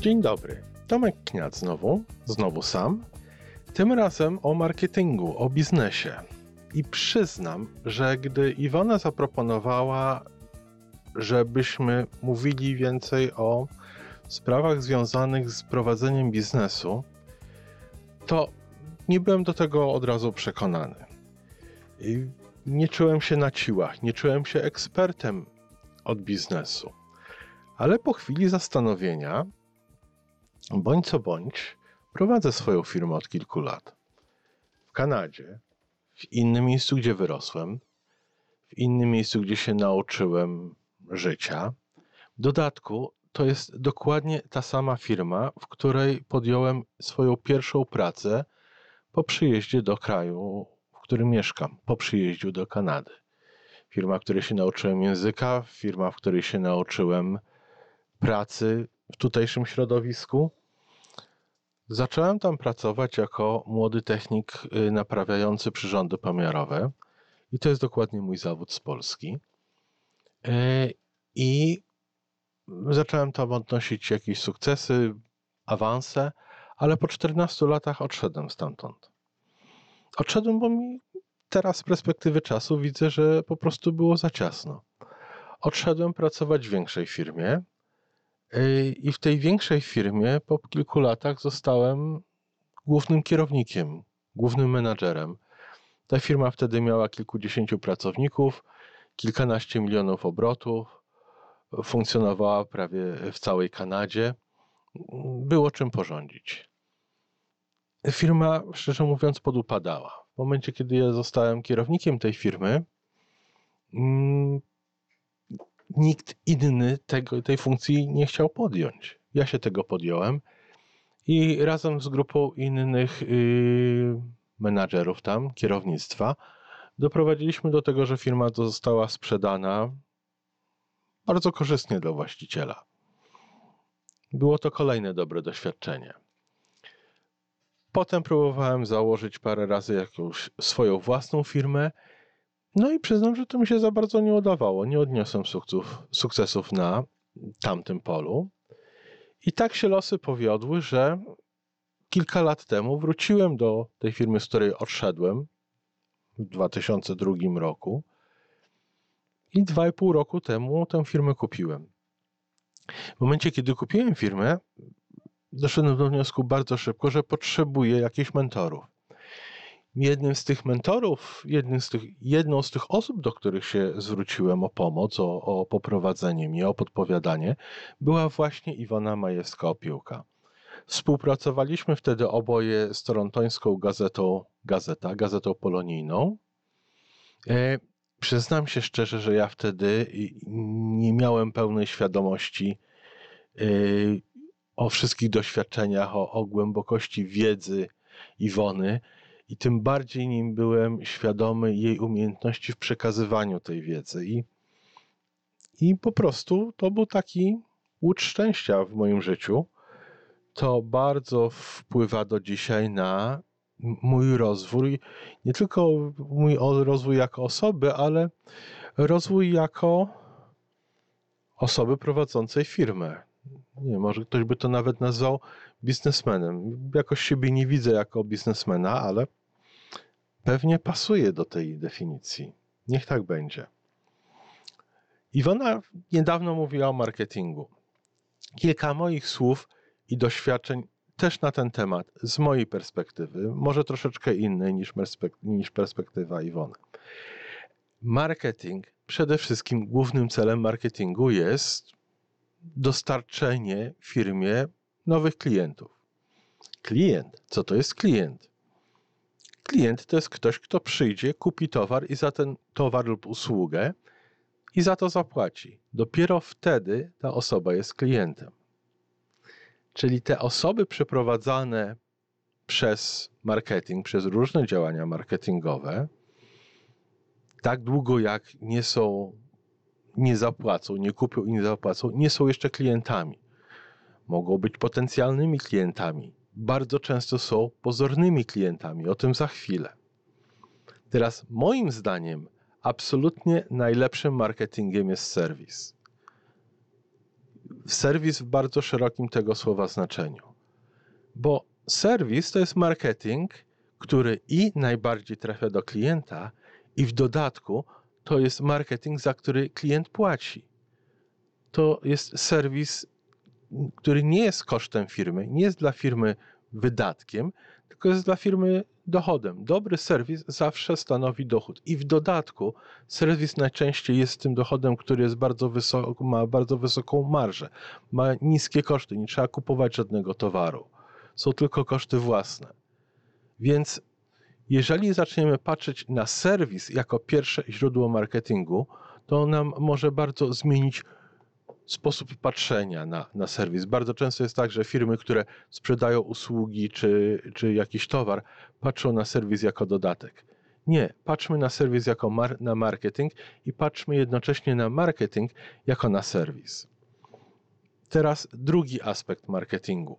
Dzień dobry. Tomek Kniat znowu, znowu sam. Tym razem o marketingu, o biznesie. I przyznam, że gdy Iwona zaproponowała, żebyśmy mówili więcej o sprawach związanych z prowadzeniem biznesu, to nie byłem do tego od razu przekonany. I nie czułem się na siłach, nie czułem się ekspertem od biznesu. Ale po chwili zastanowienia, bądź co bądź, prowadzę swoją firmę od kilku lat. W Kanadzie, w innym miejscu, gdzie wyrosłem, w innym miejscu, gdzie się nauczyłem życia. W dodatku, to jest dokładnie ta sama firma, w której podjąłem swoją pierwszą pracę po przyjeździe do kraju, w którym mieszkam, po przyjeździu do Kanady. Firma, w której się nauczyłem języka, firma, w której się nauczyłem pracy w tutejszym środowisku. Zacząłem tam pracować jako młody technik y, naprawiający przyrządy pomiarowe i to jest dokładnie mój zawód z Polski. Y, I zacząłem tam odnosić jakieś sukcesy, awanse, ale po 14 latach odszedłem stamtąd. Odszedłem, bo mi teraz z perspektywy czasu widzę, że po prostu było za ciasno. Odszedłem pracować w większej firmie i w tej większej firmie po kilku latach zostałem głównym kierownikiem, głównym menadżerem. Ta firma wtedy miała kilkudziesięciu pracowników, kilkanaście milionów obrotów, funkcjonowała prawie w całej Kanadzie. Było czym porządzić. Firma, szczerze mówiąc, podupadała. W momencie, kiedy ja zostałem kierownikiem tej firmy, mm, nikt inny tego, tej funkcji nie chciał podjąć. Ja się tego podjąłem i razem z grupą innych yy, menadżerów tam, kierownictwa, doprowadziliśmy do tego, że firma została sprzedana bardzo korzystnie dla właściciela. Było to kolejne dobre doświadczenie. Potem próbowałem założyć parę razy jakąś swoją własną firmę. No i przyznam, że to mi się za bardzo nie udawało. Nie odniosłem sukcesów, sukcesów na tamtym polu. I tak się losy powiodły, że kilka lat temu wróciłem do tej firmy, z której odszedłem w 2002 roku. I dwa i pół roku temu tę firmę kupiłem. W momencie, kiedy kupiłem firmę, doszedłem do wniosku bardzo szybko, że potrzebuję jakichś mentorów. Jednym z tych mentorów, jednym z tych, jedną z tych osób, do których się zwróciłem o pomoc, o, o poprowadzenie mnie, o podpowiadanie, była właśnie Iwona Majewska-Opiłka. Współpracowaliśmy wtedy oboje z torontońską gazetą Gazeta, gazetą polonijną. E, przyznam się szczerze, że ja wtedy nie miałem pełnej świadomości e, o wszystkich doświadczeniach, o, o głębokości wiedzy Iwony i tym bardziej nim byłem świadomy jej umiejętności w przekazywaniu tej wiedzy. I, i po prostu to był taki łódź szczęścia w moim życiu. To bardzo wpływa do dzisiaj na mój rozwój, nie tylko mój rozwój jako osoby, ale rozwój jako osoby prowadzącej firmę nie może ktoś by to nawet nazwał biznesmenem. Jakoś siebie nie widzę jako biznesmena, ale pewnie pasuje do tej definicji. Niech tak będzie. Iwona niedawno mówiła o marketingu. Kilka moich słów i doświadczeń też na ten temat, z mojej perspektywy, może troszeczkę innej niż, niż perspektywa Iwony. Marketing, przede wszystkim głównym celem marketingu jest dostarczenie firmie nowych klientów. Klient, co to jest klient? Klient to jest ktoś, kto przyjdzie, kupi towar i za ten towar lub usługę i za to zapłaci. Dopiero wtedy ta osoba jest klientem. Czyli te osoby przeprowadzane przez marketing, przez różne działania marketingowe, tak długo jak nie są nie zapłacą, nie kupią i nie zapłacą, nie są jeszcze klientami. Mogą być potencjalnymi klientami. Bardzo często są pozornymi klientami. O tym za chwilę. Teraz, moim zdaniem, absolutnie najlepszym marketingiem jest serwis. serwis w bardzo szerokim tego słowa znaczeniu. Bo serwis to jest marketing, który i najbardziej trafia do klienta, i w dodatku to jest marketing, za który klient płaci. To jest serwis, który nie jest kosztem firmy, nie jest dla firmy wydatkiem, tylko jest dla firmy dochodem. Dobry serwis zawsze stanowi dochód. I w dodatku serwis najczęściej jest tym dochodem, który jest bardzo wysoko, ma bardzo wysoką marżę, ma niskie koszty, nie trzeba kupować żadnego towaru. Są tylko koszty własne. Więc jeżeli zaczniemy patrzeć na serwis jako pierwsze źródło marketingu, to nam może bardzo zmienić sposób patrzenia na, na serwis. Bardzo często jest tak, że firmy, które sprzedają usługi czy, czy jakiś towar, patrzą na serwis jako dodatek. Nie, patrzmy na serwis jako mar na marketing i patrzmy jednocześnie na marketing jako na serwis. Teraz drugi aspekt marketingu.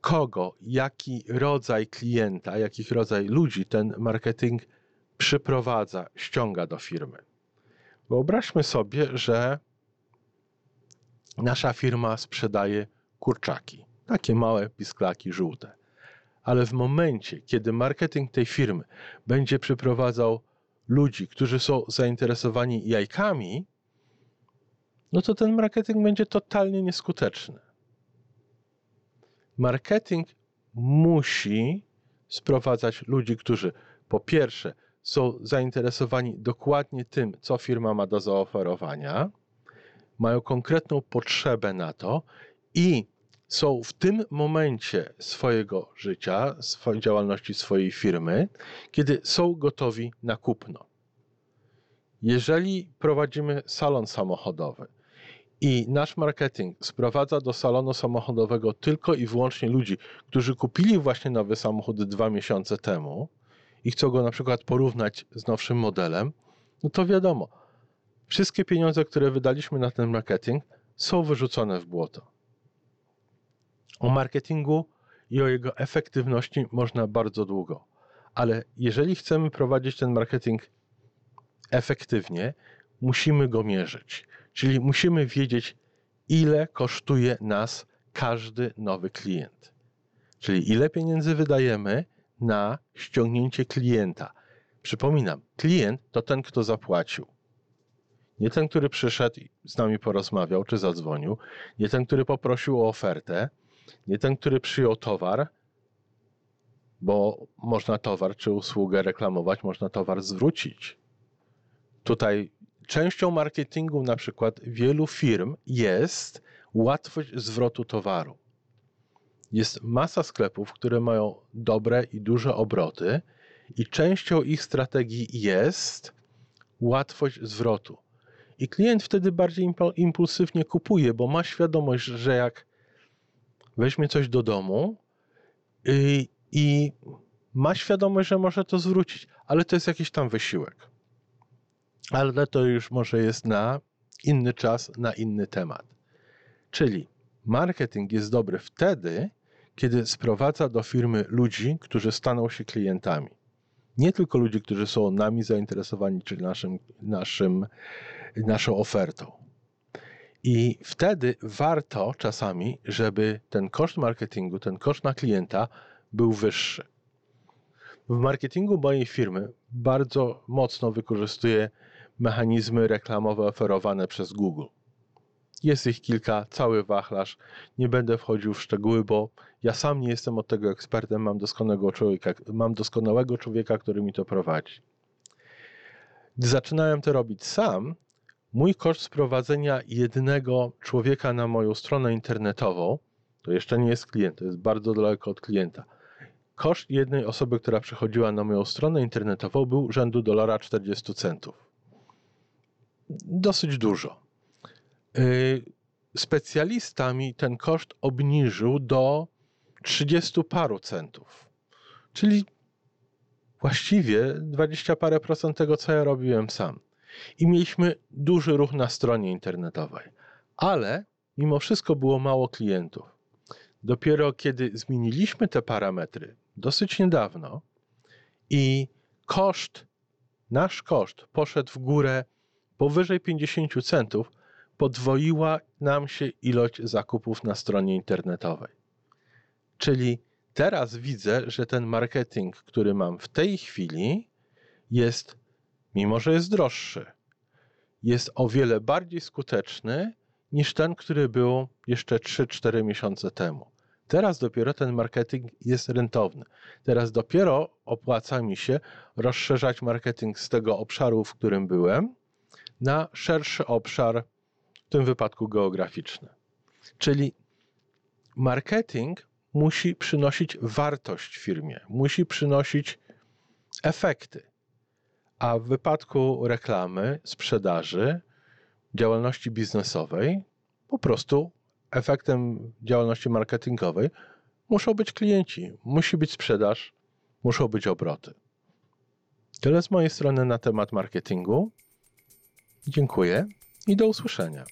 Kogo, jaki rodzaj klienta, jakich rodzaj ludzi ten marketing przyprowadza, ściąga do firmy. Wyobraźmy sobie, że nasza firma sprzedaje kurczaki, takie małe pisklaki żółte. Ale w momencie, kiedy marketing tej firmy będzie przyprowadzał ludzi, którzy są zainteresowani jajkami, no to ten marketing będzie totalnie nieskuteczny. Marketing musi sprowadzać ludzi, którzy po pierwsze są zainteresowani dokładnie tym, co firma ma do zaoferowania, mają konkretną potrzebę na to i są w tym momencie swojego życia, swojej działalności, swojej firmy, kiedy są gotowi na kupno. Jeżeli prowadzimy salon samochodowy i nasz marketing sprowadza do salonu samochodowego tylko i wyłącznie ludzi, którzy kupili właśnie nowy samochód dwa miesiące temu i chcą go na przykład porównać z nowszym modelem, no to wiadomo, Wszystkie pieniądze, które wydaliśmy na ten marketing, są wyrzucone w błoto. O marketingu i o jego efektywności można bardzo długo, ale jeżeli chcemy prowadzić ten marketing efektywnie, musimy go mierzyć. Czyli musimy wiedzieć, ile kosztuje nas każdy nowy klient. Czyli ile pieniędzy wydajemy na ściągnięcie klienta. Przypominam, klient to ten, kto zapłacił. Nie ten, który przyszedł i z nami porozmawiał czy zadzwonił, nie ten, który poprosił o ofertę, nie ten, który przyjął towar, bo można towar czy usługę reklamować, można towar zwrócić. Tutaj częścią marketingu na przykład wielu firm jest łatwość zwrotu towaru. Jest masa sklepów, które mają dobre i duże obroty, i częścią ich strategii jest łatwość zwrotu. I klient wtedy bardziej impulsywnie kupuje, bo ma świadomość, że jak weźmie coś do domu i, y, i ma świadomość, że może to zwrócić, ale to jest jakiś tam wysiłek. Ale to już może jest na inny czas, na inny temat. Czyli marketing jest dobry wtedy, kiedy sprowadza do firmy ludzi, którzy staną się klientami. Nie tylko ludzi, którzy są nami zainteresowani, czyli naszym, naszym naszą ofertą. I wtedy warto czasami, żeby ten koszt marketingu, ten koszt na klienta był wyższy. W marketingu mojej firmy bardzo mocno wykorzystuję mechanizmy reklamowe oferowane przez Google. Jest ich kilka, cały wachlarz. Nie będę wchodził w szczegóły, bo ja sam nie jestem od tego ekspertem, mam doskonałego człowieka, mam doskonałego człowieka który mi to prowadzi. Gdy zaczynałem to robić sam, mój koszt sprowadzenia jednego człowieka na moją stronę internetową, to jeszcze nie jest klient, to jest bardzo daleko od klienta. Koszt jednej osoby, która przychodziła na moją stronę internetową, był rzędu dolara 40 centów. Dosyć dużo. Y, specjalista mi ten koszt obniżył do 30 paru centów. Czyli właściwie 20 parę procent tego, co ja robiłem sam i mieliśmy duży ruch na stronie internetowej. Ale mimo wszystko było mało klientów. Dopiero kiedy zmieniliśmy te parametry, dosyć niedawno, i koszt, nasz koszt poszedł w górę powyżej 50 centów, podwoiła nam się ilość zakupów na stronie internetowej. Czyli teraz widzę, że ten marketing, który mam w tej chwili, jest, mimo że jest droższy, jest o wiele bardziej skuteczny niż ten, który był jeszcze 3-4 miesiące temu. Teraz dopiero ten marketing jest rentowny. Teraz dopiero opłaca mi się rozszerzać marketing z tego obszaru, w którym byłem, na szerszy obszar, w tym wypadku geograficzny. Czyli marketing musi przynosić wartość firmie, musi przynosić efekty. A w wypadku reklamy, sprzedaży, działalności biznesowej, po prostu efektem działalności marketingowej muszą być klienci, musi być sprzedaż, muszą być obroty. Tyle z mojej strony na temat marketingu. Dziękuję i do usłyszenia.